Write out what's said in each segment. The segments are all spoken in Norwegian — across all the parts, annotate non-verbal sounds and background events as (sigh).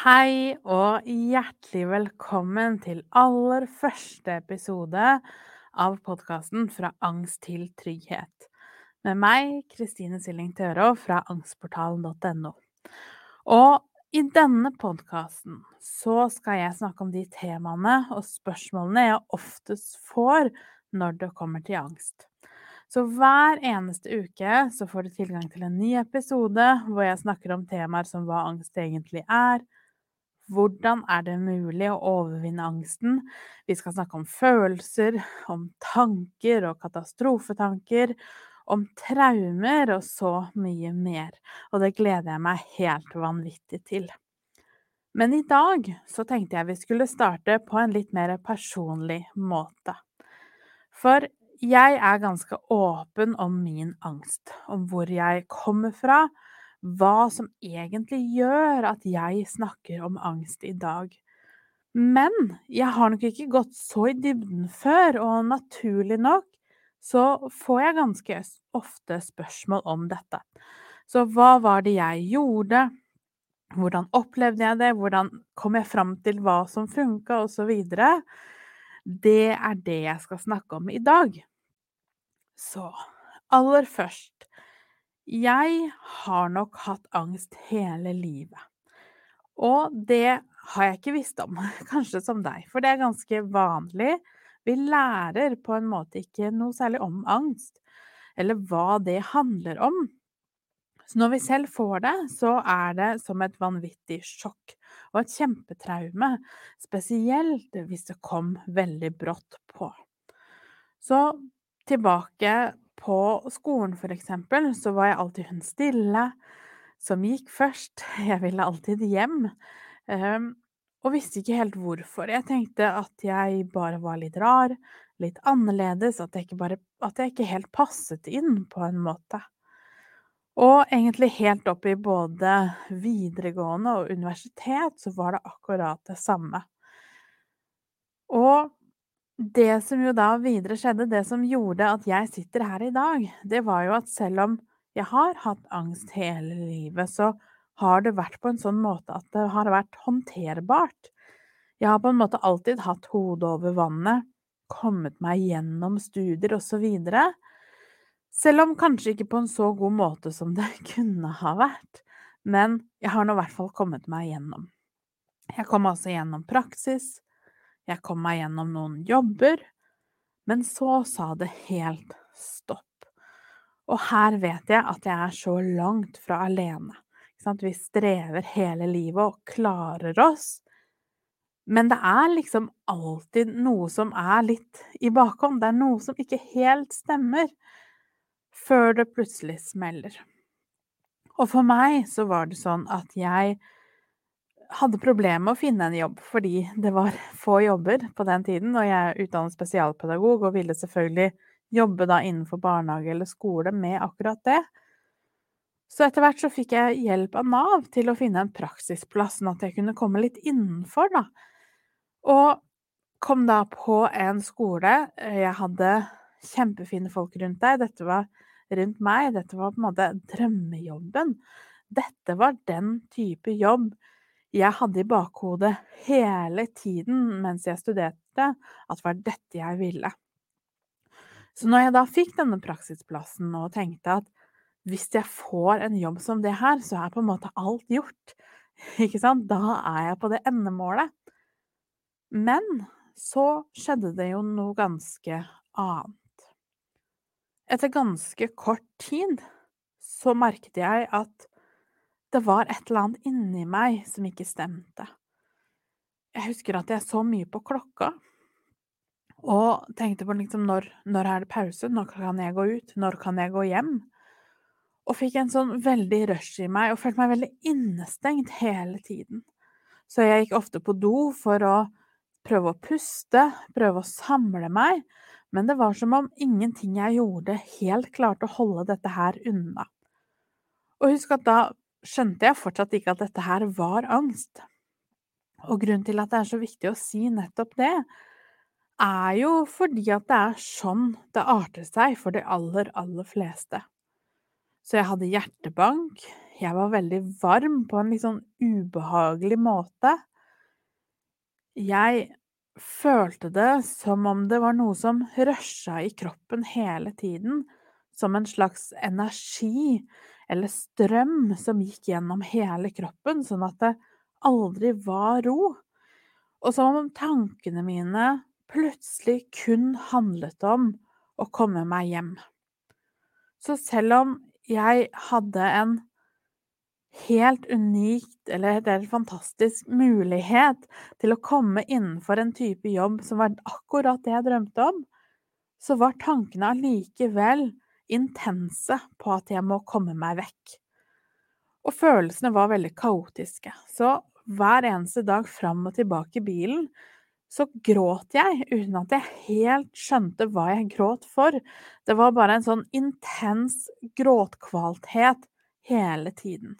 Hei og hjertelig velkommen til aller første episode av podkasten 'Fra angst til trygghet' med meg, Kristine Silling Tørå fra angstportalen.no. Og i denne podkasten så skal jeg snakke om de temaene og spørsmålene jeg oftest får når det kommer til angst. Så hver eneste uke så får du tilgang til en ny episode hvor jeg snakker om temaer som hva angst egentlig er, hvordan er det mulig å overvinne angsten? Vi skal snakke om følelser, om tanker og katastrofetanker, om traumer og så mye mer. Og det gleder jeg meg helt vanvittig til. Men i dag så tenkte jeg vi skulle starte på en litt mer personlig måte. For jeg er ganske åpen om min angst, om hvor jeg kommer fra, hva som egentlig gjør at jeg snakker om angst i dag. Men jeg har nok ikke gått så i dybden før, og naturlig nok så får jeg ganske ofte spørsmål om dette. Så hva var det jeg gjorde? Hvordan opplevde jeg det? Hvordan kom jeg fram til hva som funka, osv.? Det er det jeg skal snakke om i dag. Så aller først jeg har nok hatt angst hele livet. Og det har jeg ikke visst om, (laughs) kanskje som deg, for det er ganske vanlig. Vi lærer på en måte ikke noe særlig om angst, eller hva det handler om. Så når vi selv får det, så er det som et vanvittig sjokk og et kjempetraume, spesielt hvis det kom veldig brått på. Så tilbake på skolen, for eksempel, så var jeg alltid hun stille som gikk først. (laughs) Jeg ville alltid hjem. Um, og visste ikke helt hvorfor. Jeg tenkte at jeg bare var litt rar, litt annerledes, at jeg ikke, bare, at jeg ikke helt passet inn, på en måte. Og egentlig helt opp i både videregående og universitet så var det akkurat det samme. Og det som jo da videre skjedde, det som gjorde at jeg sitter her i dag, det var jo at selv om jeg har hatt angst hele livet, så har det vært på en sånn måte at det har vært håndterbart. Jeg har på en måte alltid hatt hodet over vannet, kommet meg gjennom studier osv. Selv om kanskje ikke på en så god måte som det (laughs) kunne ha vært. Men jeg har nå i hvert fall kommet meg gjennom. Jeg kom altså gjennom praksis, jeg kom meg gjennom noen jobber, men så sa det helt stopp. Og her vet jeg at jeg er så langt fra alene. Vi strever hele livet og klarer oss. Men det er liksom alltid noe som er litt i bakhånd. Det er noe som ikke helt stemmer, før det plutselig smeller. Og for meg så var det sånn at jeg hadde problemer med å finne en jobb, fordi det var (laughs) få jobber på den tiden. Og jeg er utdannet spesialpedagog og ville selvfølgelig jobbe da innenfor barnehage eller skole med akkurat det. Så etter hvert så fikk jeg hjelp av Nav til å finne en praksisplass, sånn at jeg kunne komme litt innenfor, da. Og kom da på en skole. Jeg hadde kjempefine folk rundt deg. Dette var rundt meg. Dette var på en måte drømmejobben. Dette var den type jobb jeg hadde i bakhodet hele tiden mens jeg studerte, at det var dette jeg ville. Så når jeg da fikk denne praksisplassen og tenkte at hvis jeg får en jobb som det her, så er på en måte alt gjort. (laughs) Ikke sant? Da er jeg på det endemålet. Men så skjedde det jo noe ganske annet. Etter ganske kort tid så merket jeg at det var et eller annet inni meg som ikke stemte. Jeg husker at jeg så mye på klokka og tenkte på liksom når, når er det pause, når kan jeg gå ut, når kan jeg gå hjem? Og fikk en sånn veldig rush i meg og følte meg veldig innestengt hele tiden. Så jeg gikk ofte på do for å prøve å puste, prøve å samle meg, men det var som om ingenting jeg gjorde, helt klarte å holde dette her unna. Og husk at da skjønte jeg fortsatt ikke at dette her var angst. Og grunnen til at det er så viktig å si nettopp det, er jo fordi at det er sånn det arter seg for de aller, aller fleste. Så jeg hadde hjertebank, jeg var veldig varm på en litt sånn ubehagelig måte. Jeg følte det som om det var noe som rusha i kroppen hele tiden, som en slags energi eller strøm som gikk gjennom hele kroppen, sånn at det aldri var ro. Og som om tankene mine plutselig kun handlet om å komme meg hjem. Så selv om jeg hadde en helt unikt eller helt fantastisk mulighet til å komme innenfor en type jobb som var akkurat det jeg drømte om, så var tankene allikevel intense på at jeg må komme meg vekk. Og følelsene var veldig kaotiske. Så hver eneste dag fram og tilbake i bilen så gråt jeg uten at jeg helt skjønte hva jeg gråt for. Det var bare en sånn intens gråtkvalthet hele tiden.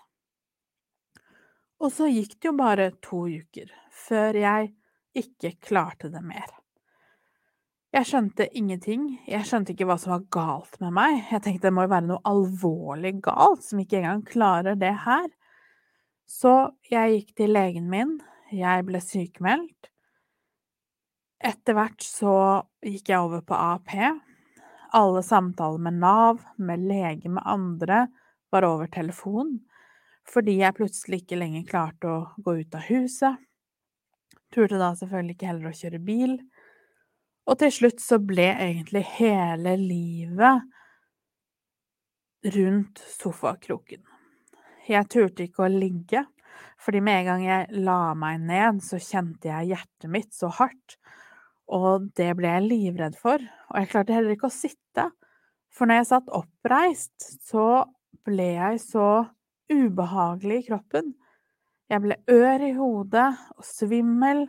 Og så gikk det jo bare to uker før jeg ikke klarte det mer. Jeg skjønte ingenting, jeg skjønte ikke hva som var galt med meg. Jeg tenkte det må jo være noe alvorlig galt som ikke engang klarer det her. Så jeg gikk til legen min, jeg ble sykemeldt. Etter hvert så gikk jeg over på AP. Alle samtaler med Nav, med lege, med andre var over telefon, fordi jeg plutselig ikke lenger klarte å gå ut av huset. Turte da selvfølgelig ikke heller å kjøre bil. Og til slutt så ble egentlig hele livet rundt sofakroken. Jeg turte ikke å ligge, fordi med en gang jeg la meg ned, så kjente jeg hjertet mitt så hardt. Og det ble jeg livredd for. Og jeg klarte heller ikke å sitte. For når jeg satt oppreist, så ble jeg så ubehagelig i kroppen. Jeg ble ør i hodet og svimmel.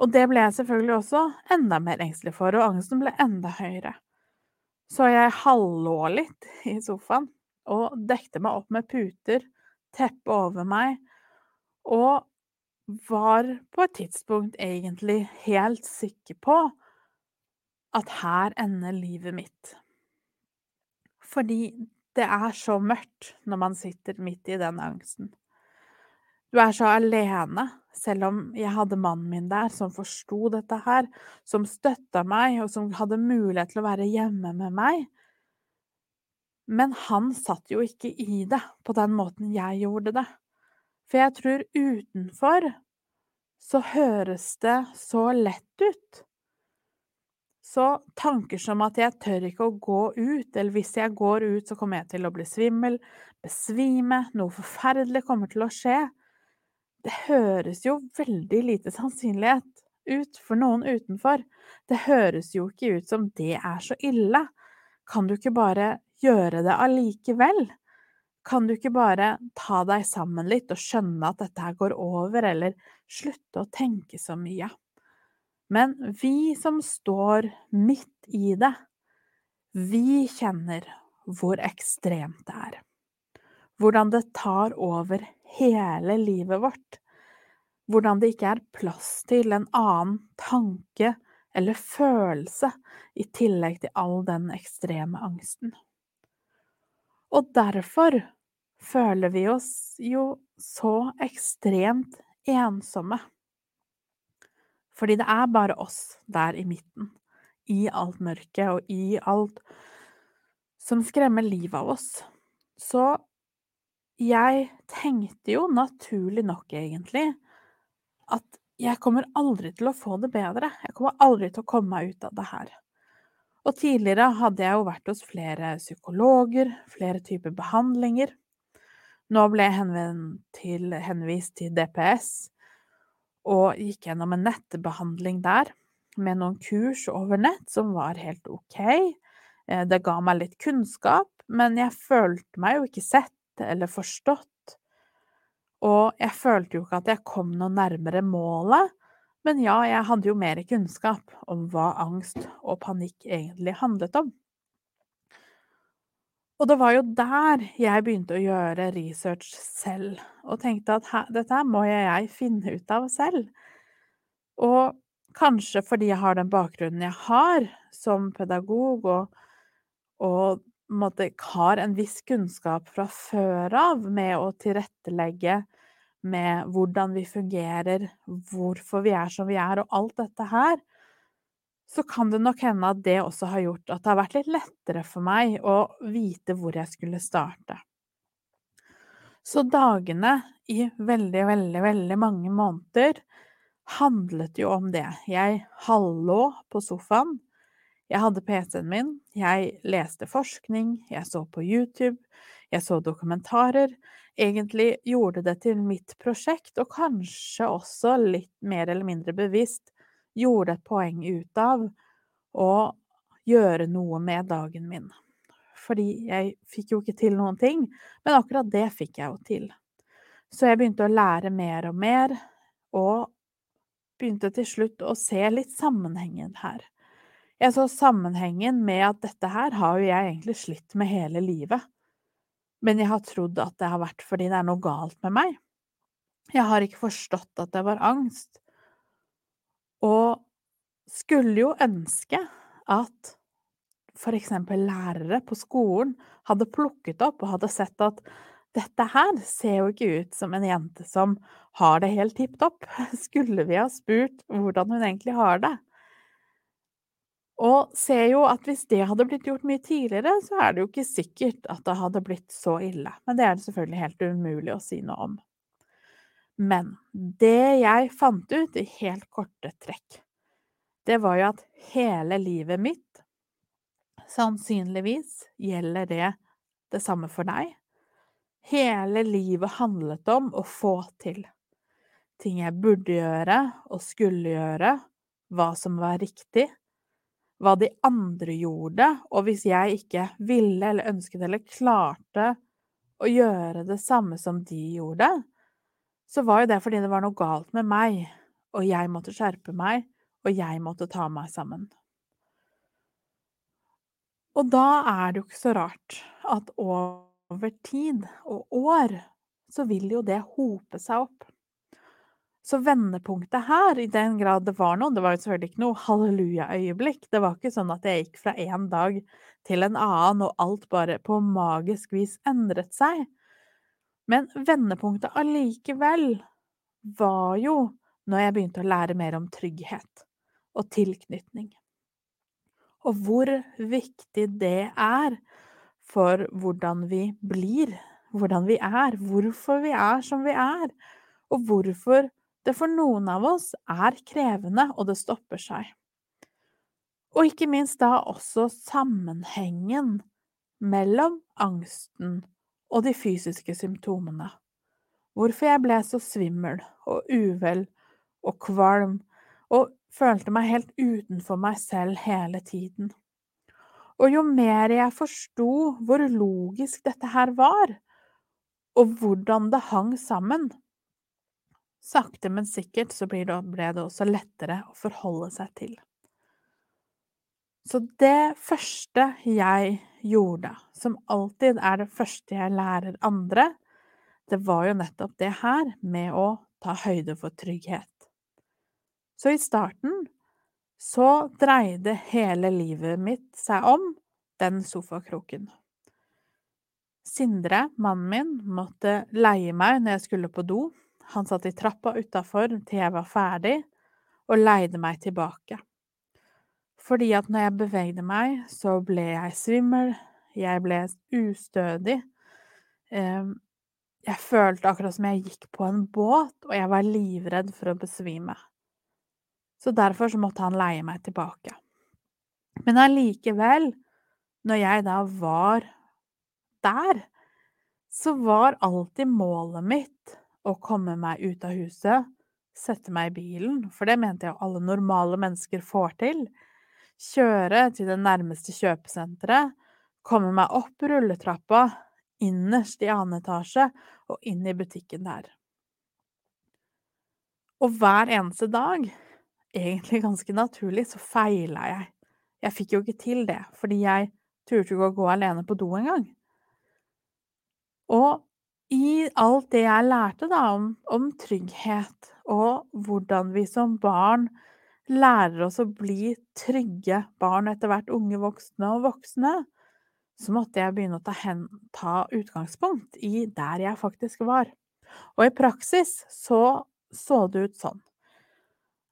Og det ble jeg selvfølgelig også enda mer engstelig for, og angsten ble enda høyere. Så jeg hallå litt i sofaen og dekte meg opp med puter, teppe over meg, og var på et tidspunkt egentlig helt sikker på at her ender livet mitt. Fordi det er så mørkt når man sitter midt i den angsten. Du er så alene, selv om jeg hadde mannen min der som forsto dette her, som støtta meg, og som hadde mulighet til å være hjemme med meg. Men han satt jo ikke i det på den måten jeg gjorde det. For jeg tror utenfor så høres det så lett ut. Så tanker som at jeg tør ikke å gå ut, eller hvis jeg går ut, så kommer jeg til å bli svimmel, besvime, noe forferdelig kommer til å skje det høres jo veldig lite sannsynlighet ut for noen utenfor. Det høres jo ikke ut som det er så ille. Kan du ikke bare gjøre det allikevel? Kan du ikke bare ta deg sammen litt og skjønne at dette her går over, eller slutte å tenke så mye? Men vi som står midt i det, vi kjenner hvor ekstremt det er. Hvordan det tar over hele livet vårt. Hvordan det ikke er plass til en annen tanke eller følelse i tillegg til all den ekstreme angsten. Og derfor føler vi oss jo så ekstremt ensomme. Fordi det er bare oss der i midten, i alt mørket og i alt som skremmer livet av oss. Så jeg tenkte jo naturlig nok, egentlig, at jeg kommer aldri til å få det bedre. Jeg kommer aldri til å komme meg ut av det her. Og tidligere hadde jeg jo vært hos flere psykologer, flere typer behandlinger. Nå ble jeg til, henvist til DPS og gikk gjennom en nettbehandling der med noen kurs over nett som var helt ok. Eh, det ga meg litt kunnskap, men jeg følte meg jo ikke sett eller forstått. Og jeg følte jo ikke at jeg kom noe nærmere målet Men ja, jeg hadde jo mer kunnskap om hva angst og panikk egentlig handlet om. Og det var jo der jeg begynte å gjøre research selv, og tenkte at dette må jeg finne ut av selv. Og kanskje fordi jeg har den bakgrunnen jeg har som pedagog, og, og har en viss kunnskap fra før av med å tilrettelegge med hvordan vi fungerer, hvorfor vi er som vi er, og alt dette her, så kan det nok hende at det også har gjort at det har vært litt lettere for meg å vite hvor jeg skulle starte. Så dagene i veldig, veldig, veldig mange måneder handlet jo om det. Jeg hallå på sofaen. Jeg hadde PC-en min, jeg leste forskning, jeg så på YouTube, jeg så dokumentarer. Egentlig gjorde det til mitt prosjekt, og kanskje også litt mer eller mindre bevisst gjorde et poeng ut av å gjøre noe med dagen min. Fordi jeg fikk jo ikke til noen ting, men akkurat det fikk jeg jo til. Så jeg begynte å lære mer og mer, og begynte til slutt å se litt sammenhengen her. Jeg så sammenhengen med at dette her har jo jeg egentlig slitt med hele livet. Men jeg har trodd at det har vært fordi det er noe galt med meg. Jeg har ikke forstått at det var angst. Og skulle jo ønske at for eksempel lærere på skolen hadde plukket opp og hadde sett at dette her ser jo ikke ut som en jente som har det helt tipp topp. (laughs) Skulle vi ha spurt hvordan hun egentlig har det? Og ser jo at hvis det hadde blitt gjort mye tidligere, så er det jo ikke sikkert at det hadde blitt så ille. Men det er det selvfølgelig helt umulig å si noe om. Men det jeg fant ut i helt korte trekk, det var jo at hele livet mitt Sannsynligvis gjelder det det samme for deg. Hele livet handlet om å få til. Ting jeg burde gjøre og skulle gjøre, hva som var riktig, hva de andre gjorde, og hvis jeg ikke ville eller ønsket eller klarte å gjøre det samme som de gjorde, så var jo det fordi det var noe galt med meg, og jeg måtte skjerpe meg, og jeg måtte ta meg sammen. Og da er det jo ikke så rart at over tid og år så vil jo det hope seg opp. Så vendepunktet her, i den grad det var noe Det var jo selvfølgelig ikke noe halleluja-øyeblikk. Det var ikke sånn at jeg gikk fra en dag til en annen, og alt bare på magisk vis endret seg. Men vendepunktet allikevel var jo når jeg begynte å lære mer om trygghet og tilknytning. Og hvor viktig det er for hvordan vi blir, hvordan vi er, hvorfor vi er som vi er, og hvorfor det for noen av oss er krevende, og det stopper seg. Og ikke minst da også sammenhengen mellom angsten og de fysiske symptomene. Hvorfor jeg ble så svimmel og uvel og kvalm og følte meg helt utenfor meg selv hele tiden. Og jo mer jeg forsto hvor logisk dette her var, og hvordan det hang sammen, sakte, men sikkert så ble det også lettere å forholde seg til. Så det første jeg gjorde, som alltid er det første jeg lærer andre, det var jo nettopp det her med å ta høyde for trygghet. Så i starten så dreide hele livet mitt seg om den sofakroken. Sindre, mannen min, måtte leie meg når jeg skulle på do. Han satt i trappa utafor til jeg var ferdig, og leide meg tilbake. Fordi at når jeg bevegde meg, så ble jeg svimmel, jeg ble ustødig. Ehm, jeg følte akkurat som jeg gikk på en båt, og jeg var livredd for å besvime. Så derfor så måtte han leie meg tilbake. Men allikevel, når jeg da var der, så var alltid målet mitt å komme meg ut av huset, sette meg i bilen, for det mente jeg alle normale mennesker får til kjøre til det nærmeste kjøpesenteret, komme meg opp rulletrappa, innerst i annen etasje og inn i butikken der. Og hver eneste dag egentlig ganske naturlig, så feila jeg. Jeg fikk jo ikke til det, fordi jeg turte ikke å gå alene på do engang. Og i alt det jeg lærte da om, om trygghet, og hvordan vi som barn lærer oss å bli trygge barn, etter hvert unge voksne og voksne, så måtte jeg begynne å ta, hen, ta utgangspunkt i der jeg faktisk var. Og i praksis så så det ut sånn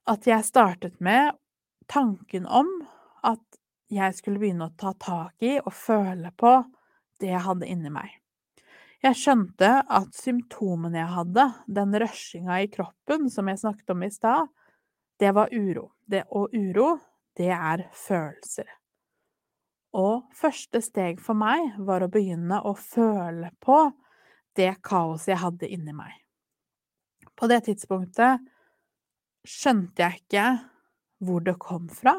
at jeg startet med tanken om at jeg skulle begynne å ta tak i og føle på det jeg hadde inni meg. Jeg skjønte at symptomene jeg hadde, den rushinga i kroppen som jeg snakket om i stad, det var uro. Det, og uro, det er følelser. Og første steg for meg var å begynne å føle på det kaoset jeg hadde inni meg. På det tidspunktet skjønte jeg ikke hvor det kom fra.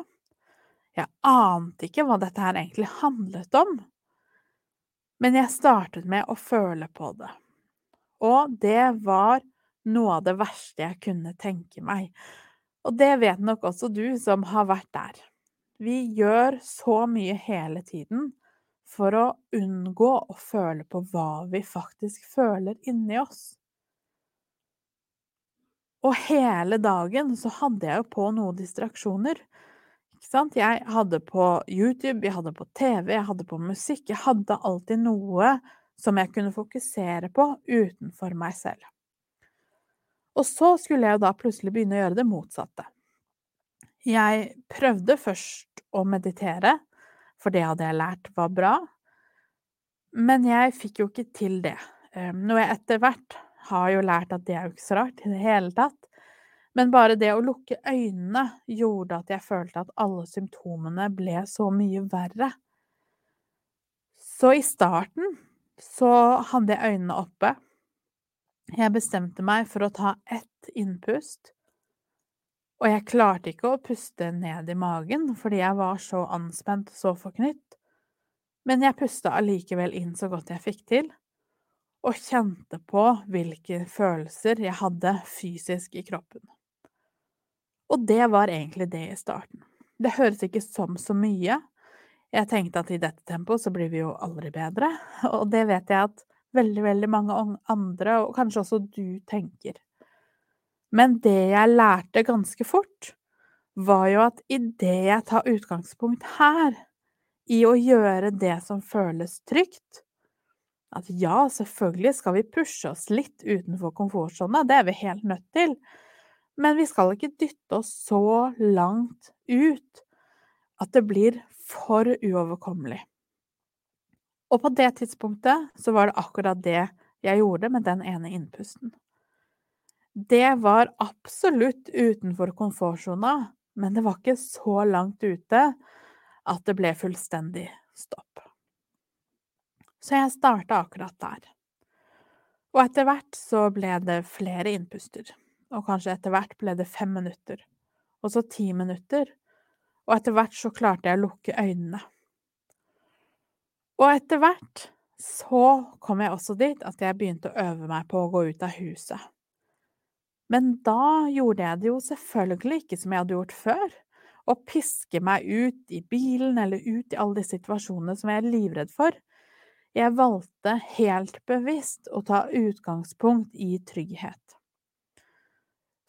Jeg ante ikke hva dette her egentlig handlet om. Men jeg startet med å føle på det. Og det var noe av det verste jeg kunne tenke meg. Og det vet nok også du som har vært der. Vi gjør så mye hele tiden for å unngå å føle på hva vi faktisk føler inni oss. Og hele dagen så hadde jeg jo på noen distraksjoner. Ikke sant? Jeg hadde på YouTube, jeg hadde på TV, jeg hadde på musikk. Jeg hadde alltid noe som jeg kunne fokusere på utenfor meg selv. Og så skulle jeg da plutselig begynne å gjøre det motsatte. Jeg prøvde først å meditere, for det hadde jeg lært var bra. Men jeg fikk jo ikke til det. Ehm, Noe jeg etter hvert har jo lært at det er jo ikke så rart i det hele tatt. Men bare det å lukke øynene gjorde at jeg følte at alle symptomene ble så mye verre. Så i starten så hadde jeg øynene oppe. Jeg bestemte meg for å ta ett innpust. Og jeg klarte ikke å puste ned i magen fordi jeg var så anspent og så forknytt. Men jeg pusta allikevel inn så godt jeg fikk til og kjente på hvilke følelser jeg hadde fysisk i kroppen. Og det var egentlig det i starten. Det høres ikke som så mye. Jeg tenkte at i dette tempoet så blir vi jo aldri bedre, (laughs) og det vet jeg at veldig, veldig mange andre, og kanskje også du, tenker. Men det jeg lærte ganske fort, var jo at idet jeg tar utgangspunkt her, i å gjøre det som føles trygt, at ja, selvfølgelig skal vi pushe oss litt utenfor komfortsona, det er vi helt nødt til, men vi skal ikke dytte oss så langt ut at det blir for uoverkommelig. Og på det tidspunktet så var det akkurat det jeg gjorde med den ene innpusten. Det var absolutt utenfor komfortsona, men det var ikke så langt ute at det ble fullstendig stopp. Så jeg starta akkurat der. Og etter hvert så ble det flere innpuster. Og kanskje etter hvert ble det fem minutter. Og så ti minutter. Og etter hvert så klarte jeg å lukke øynene. Og etter hvert så kom jeg også dit at jeg begynte å øve meg på å gå ut av huset. Men da gjorde jeg det jo selvfølgelig ikke som jeg hadde gjort før. Å piske meg ut i bilen eller ut i alle de situasjonene som jeg er livredd for. Jeg valgte helt bevisst å ta utgangspunkt i trygghet.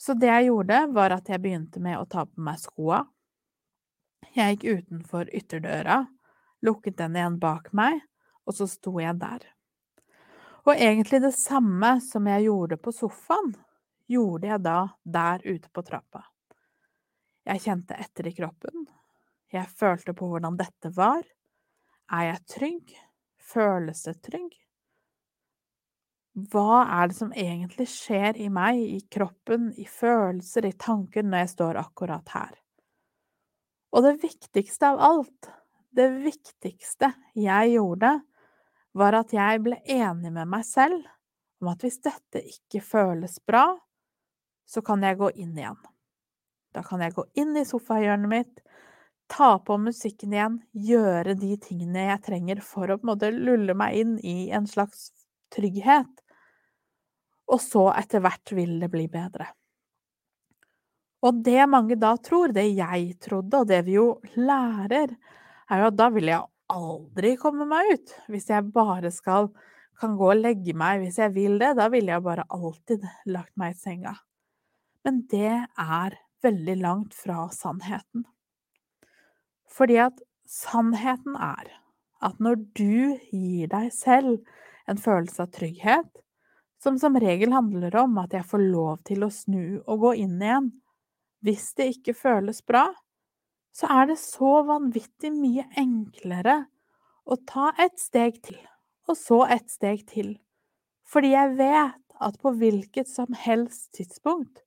Så det jeg gjorde, var at jeg begynte med å ta på meg skoa. Jeg gikk utenfor ytterdøra, lukket den igjen bak meg, og så sto jeg der. Og egentlig det samme som jeg gjorde på sofaen, gjorde jeg da der ute på trappa. Jeg kjente etter i kroppen. Jeg følte på hvordan dette var. Er jeg trygg? Føles det trygg? Hva er det som egentlig skjer i meg, i kroppen, i følelser, i tanker, når jeg står akkurat her? Og det viktigste av alt, det viktigste jeg gjorde, var at jeg ble enig med meg selv om at hvis dette ikke føles bra, så kan jeg gå inn igjen. Da kan jeg gå inn i sofahjørnet mitt, ta på musikken igjen, gjøre de tingene jeg trenger for å på en måte lulle meg inn i en slags trygghet. Og så etter hvert vil det bli bedre. Og det mange da tror, det jeg trodde, og det vi jo lærer, er jo at da vil jeg aldri komme meg ut. Hvis jeg bare skal kan gå og legge meg hvis jeg vil det, da ville jeg bare alltid lagt meg i senga. Men det er veldig langt fra sannheten. Fordi at sannheten er at når du gir deg selv en følelse av trygghet, som som regel handler om at jeg får lov til å snu og gå inn igjen hvis det ikke føles bra, så er det så vanvittig mye enklere å ta et steg til, og så et steg til, fordi jeg vet at på hvilket som helst tidspunkt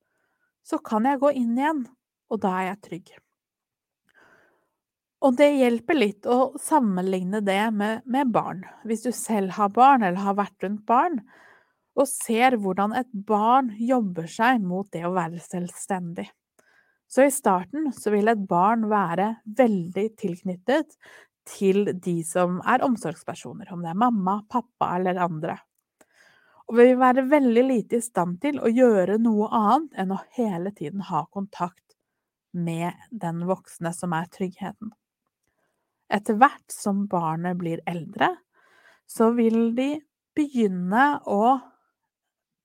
så kan jeg gå inn igjen, og da er jeg trygg. Og det hjelper litt å sammenligne det med, med, barn. Hvis du selv har barn, eller har vært rundt barn, og ser hvordan et barn jobber seg mot det å være selvstendig. Så i starten så vil et barn være veldig tilknyttet til de som er omsorgspersoner, om det er mamma, pappa eller andre. Og vi vil være veldig lite i stand til å gjøre noe annet enn å hele tiden ha kontakt med den voksne som er tryggheten. Etter hvert som barnet blir eldre, så vil de begynne å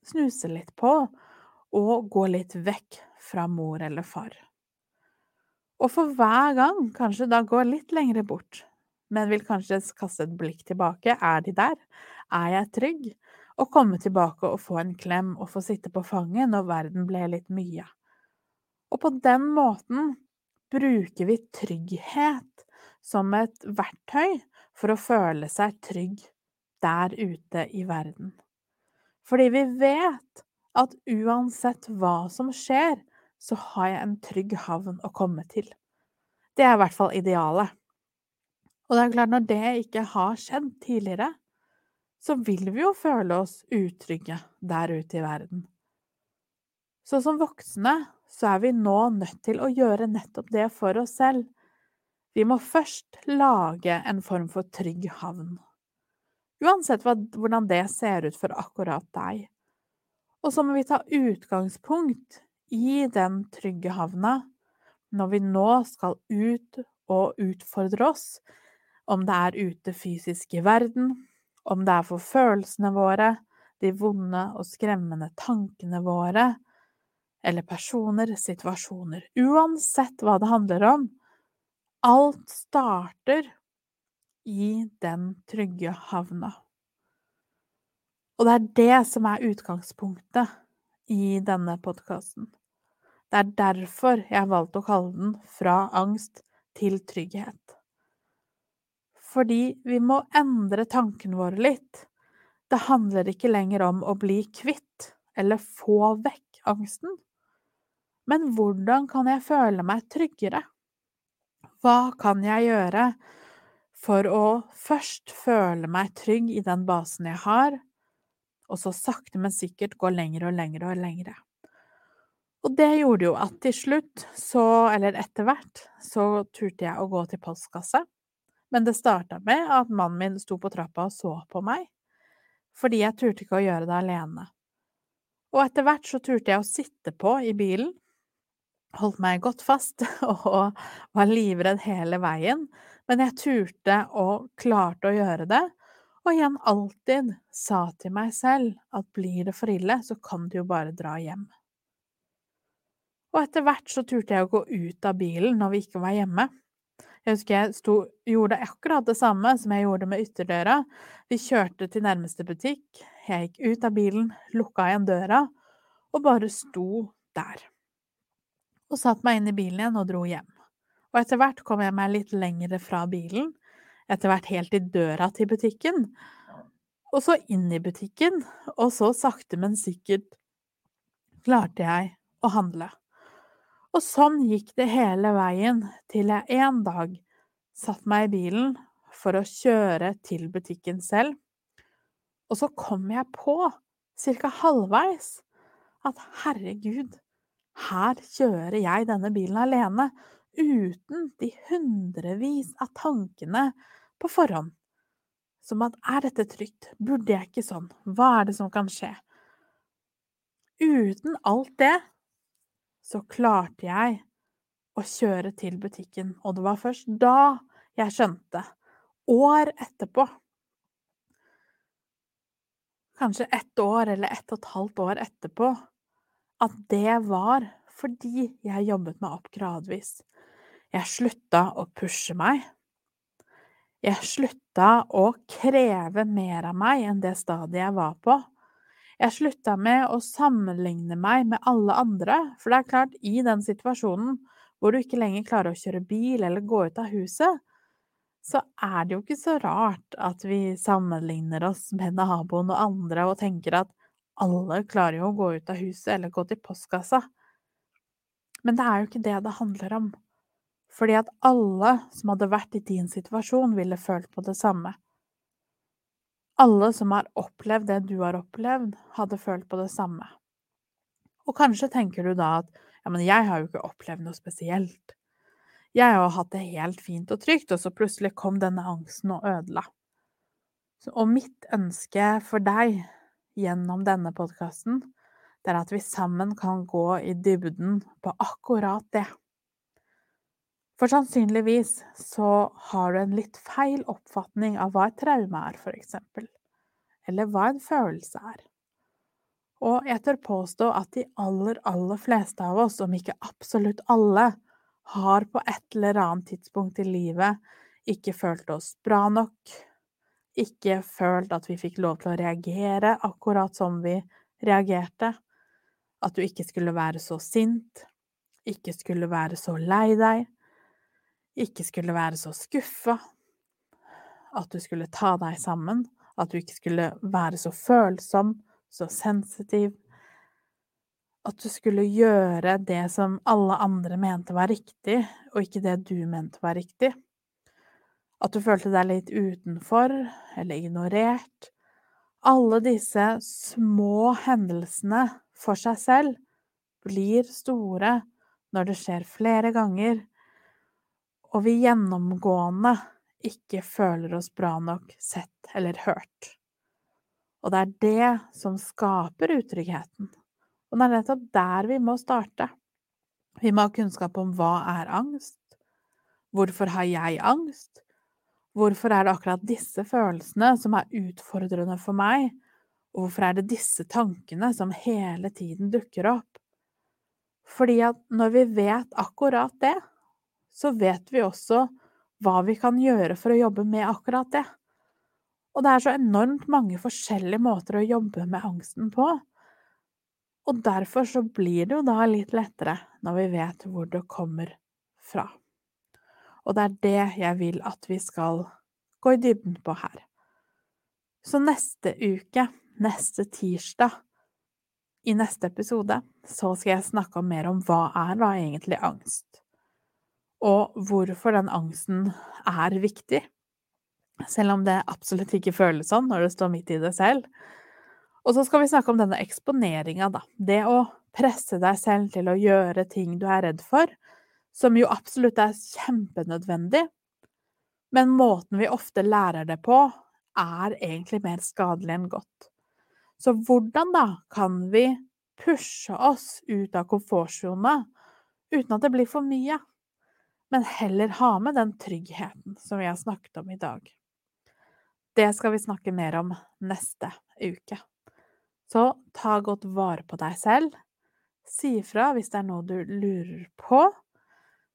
snuse litt på og gå litt vekk fra mor eller far. Og for hver gang kanskje da går litt lengre bort, men vil kanskje kaste et blikk tilbake. Er de der? Er jeg trygg? Og komme tilbake og få en klem og få sitte på fanget når verden ble litt mye. Og på den måten bruker vi trygghet som et verktøy for å føle seg trygg der ute i verden. Fordi vi vet at uansett hva som skjer, så har jeg en trygg havn å komme til. Det er i hvert fall idealet. Og det er klart, når det ikke har skjedd tidligere, så vil vi jo føle oss utrygge der ute i verden. Så som voksne så er vi nå nødt til å gjøre nettopp det for oss selv. Vi må først lage en form for trygg havn. Uansett hvordan det ser ut for akkurat deg. Og så må vi ta utgangspunkt i den trygge havna når vi nå skal ut og utfordre oss om det er ute fysisk i verden, om det er for følelsene våre, de vonde og skremmende tankene våre, eller personer, situasjoner. Uansett hva det handler om. Alt starter i den trygge havna. Og det er det som er utgangspunktet i denne podkasten. Det er derfor jeg valgte å kalle den Fra angst til trygghet. Fordi vi må endre tankene våre litt. Det handler ikke lenger om å bli kvitt eller få vekk angsten. Men hvordan kan jeg føle meg tryggere? Hva kan jeg gjøre for å først føle meg trygg i den basen jeg har, og så sakte, men sikkert gå lenger og lenger og lengre? Og det gjorde jo at til slutt, så, eller etter hvert, så turte jeg å gå til postkasse men det starta med at mannen min sto på trappa og så på meg, fordi jeg turte ikke å gjøre det alene. Og etter hvert så turte jeg å sitte på i bilen, holdt meg godt fast (laughs) og var livredd hele veien, men jeg turte og klarte å gjøre det, og igjen alltid sa til meg selv at blir det for ille, så kan du jo bare dra hjem. Og etter hvert så turte jeg å gå ut av bilen når vi ikke var hjemme, jeg husker jeg sto, gjorde akkurat det samme som jeg gjorde med ytterdøra. Vi kjørte til nærmeste butikk, jeg gikk ut av bilen, lukka igjen døra og bare sto der. Og satte meg inn i bilen igjen og dro hjem. Og etter hvert kom jeg meg litt lengre fra bilen, etter hvert helt i døra til butikken, og så inn i butikken, og så sakte, men sikkert klarte jeg å handle. Og sånn gikk det hele veien til jeg en dag satte meg i bilen for å kjøre til butikken selv. Og så kom jeg på, cirka halvveis, at herregud, her kjører jeg denne bilen alene, uten de hundrevis av tankene på forhånd. Som at er dette trygt, burde jeg ikke sånn, hva er det som kan skje? Uten alt det så klarte jeg å kjøre til butikken, og det var først da jeg skjønte, år etterpå Kanskje ett år eller ett og et halvt år etterpå, at det var fordi jeg jobbet meg opp gradvis. Jeg slutta å pushe meg. Jeg slutta å kreve mer av meg enn det stadiet jeg var på. Jeg slutta med å sammenligne meg med alle andre, for det er klart, i den situasjonen hvor du ikke lenger klarer å kjøre bil eller gå ut av huset, så er det jo ikke så rart at vi sammenligner oss med naboen og andre og tenker at alle klarer jo å gå ut av huset eller gå til postkassa. Men det er jo ikke det det handler om. Fordi at alle som hadde vært i din situasjon, ville følt på det samme. Alle som har opplevd det du har opplevd, hadde følt på det samme. Og kanskje tenker du da at ja, men jeg har jo ikke opplevd noe spesielt. Jeg har hatt det helt fint og trygt, og så plutselig kom denne angsten og ødela. Og mitt ønske for deg gjennom denne podkasten, det er at vi sammen kan gå i dybden på akkurat det. For sannsynligvis så har du en litt feil oppfatning av hva et traume er, for eksempel. Eller hva en følelse er. Og jeg tør påstå at de aller, aller fleste av oss, om ikke absolutt alle, har på et eller annet tidspunkt i livet ikke følt oss bra nok, ikke følt at vi fikk lov til å reagere akkurat som vi reagerte, at du ikke skulle være så sint, ikke skulle være så lei deg, ikke skulle være så skuffa, at du skulle ta deg sammen, at du ikke skulle være så følsom, så sensitiv, at du skulle gjøre det som alle andre mente var riktig, og ikke det du mente var riktig. At du følte deg litt utenfor eller ignorert. Alle disse små hendelsene for seg selv blir store når det skjer flere ganger, og vi gjennomgående ikke føler oss bra nok sett eller hørt. Og det er det som skaper utryggheten. Og det er nettopp der vi må starte. Vi må ha kunnskap om hva er angst? Hvorfor har jeg angst? Hvorfor er det akkurat disse følelsene som er utfordrende for meg? Og hvorfor er det disse tankene som hele tiden dukker opp? Fordi at når vi vet akkurat det, så vet vi også hva vi kan gjøre for å jobbe med akkurat det. Og det er så enormt mange forskjellige måter å jobbe med angsten på. Og derfor så blir det jo da litt lettere når vi vet hvor det kommer fra. Og det er det jeg vil at vi skal gå i dybden på her. Så neste uke, neste tirsdag, i neste episode, så skal jeg snakke mer om hva er da egentlig angst, og hvorfor den angsten er viktig, selv om det absolutt ikke føles sånn når du står midt i det selv. Og så skal vi snakke om denne eksponeringa, da. Det å presse deg selv til å gjøre ting du er redd for, som jo absolutt er kjempenødvendig, men måten vi ofte lærer det på, er egentlig mer skadelig enn godt. Så hvordan da kan vi pushe oss ut av komfortsona uten at det blir for mye, men heller ha med den tryggheten som vi har snakket om i dag? Det skal vi snakke mer om neste uke. Så ta godt vare på deg selv. Si ifra hvis det er noe du lurer på.